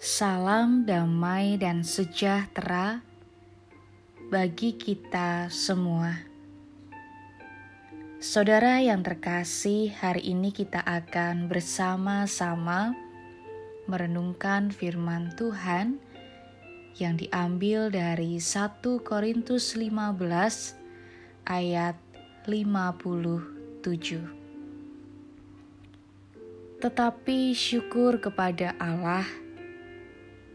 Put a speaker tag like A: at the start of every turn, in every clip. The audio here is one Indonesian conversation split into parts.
A: Salam damai dan sejahtera bagi kita semua. Saudara yang terkasih, hari ini kita akan bersama-sama merenungkan firman Tuhan yang diambil dari 1 Korintus 15 ayat 57. Tetapi syukur kepada Allah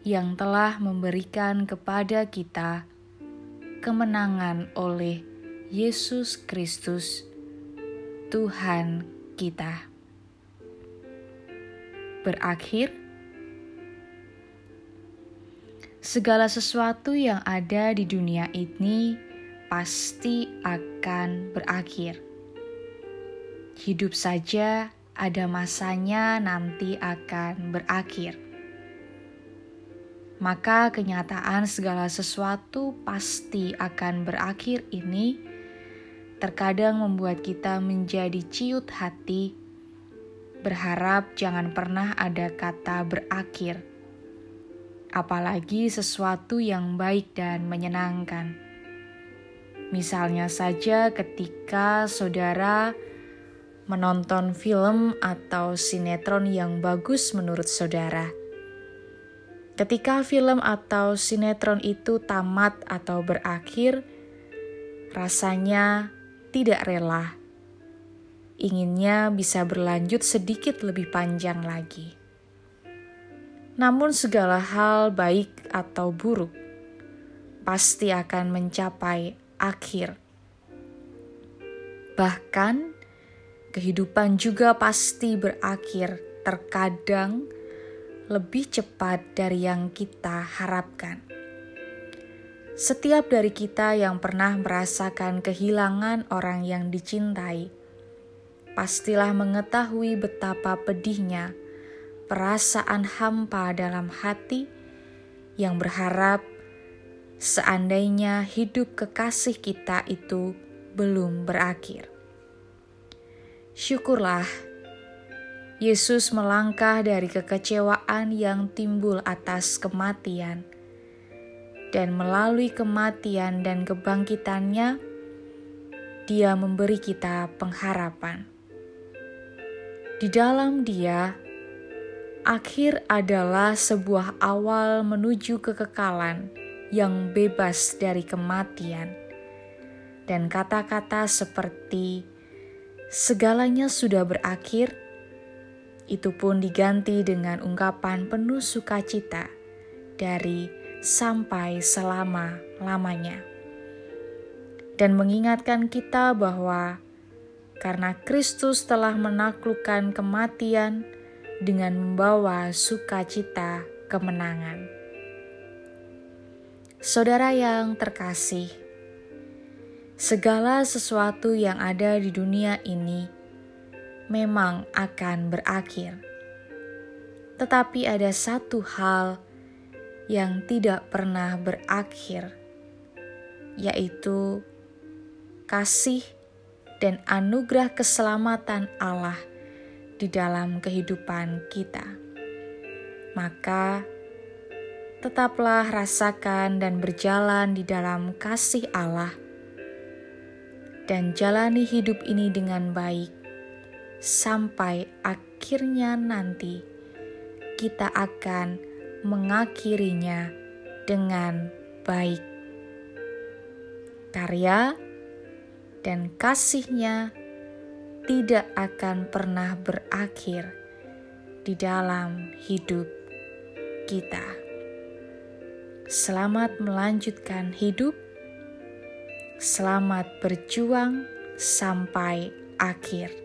A: yang telah memberikan kepada kita kemenangan oleh Yesus Kristus, Tuhan kita. Berakhir, segala sesuatu yang ada di dunia ini pasti akan berakhir. Hidup saja ada masanya nanti akan berakhir. Maka kenyataan segala sesuatu pasti akan berakhir ini terkadang membuat kita menjadi ciut hati, berharap jangan pernah ada kata berakhir, apalagi sesuatu yang baik dan menyenangkan. Misalnya saja ketika saudara menonton film atau sinetron yang bagus menurut saudara. Ketika film atau sinetron itu tamat atau berakhir, rasanya tidak rela. Inginnya bisa berlanjut sedikit lebih panjang lagi. Namun, segala hal, baik atau buruk, pasti akan mencapai akhir. Bahkan, kehidupan juga pasti berakhir terkadang lebih cepat dari yang kita harapkan. Setiap dari kita yang pernah merasakan kehilangan orang yang dicintai, pastilah mengetahui betapa pedihnya perasaan hampa dalam hati yang berharap seandainya hidup kekasih kita itu belum berakhir. Syukurlah, Yesus melangkah dari kekecewaan yang timbul atas kematian, dan melalui kematian dan kebangkitannya, Dia memberi kita pengharapan. Di dalam Dia, akhir adalah sebuah awal menuju kekekalan yang bebas dari kematian, dan kata-kata seperti segalanya sudah berakhir, itu pun diganti dengan ungkapan penuh sukacita dari sampai selama-lamanya. Dan mengingatkan kita bahwa karena Kristus telah menaklukkan kematian dengan membawa sukacita kemenangan. Saudara yang terkasih, segala sesuatu yang ada di dunia ini memang akan berakhir. Tetapi ada satu hal yang tidak pernah berakhir, yaitu kasih dan anugerah keselamatan Allah di dalam kehidupan kita. Maka, tetaplah rasakan dan berjalan di dalam kasih Allah dan jalani hidup ini dengan baik sampai akhirnya nanti kita akan mengakhirinya dengan baik. Karya dan kasihnya tidak akan pernah berakhir di dalam hidup kita. Selamat melanjutkan hidup Selamat berjuang sampai akhir.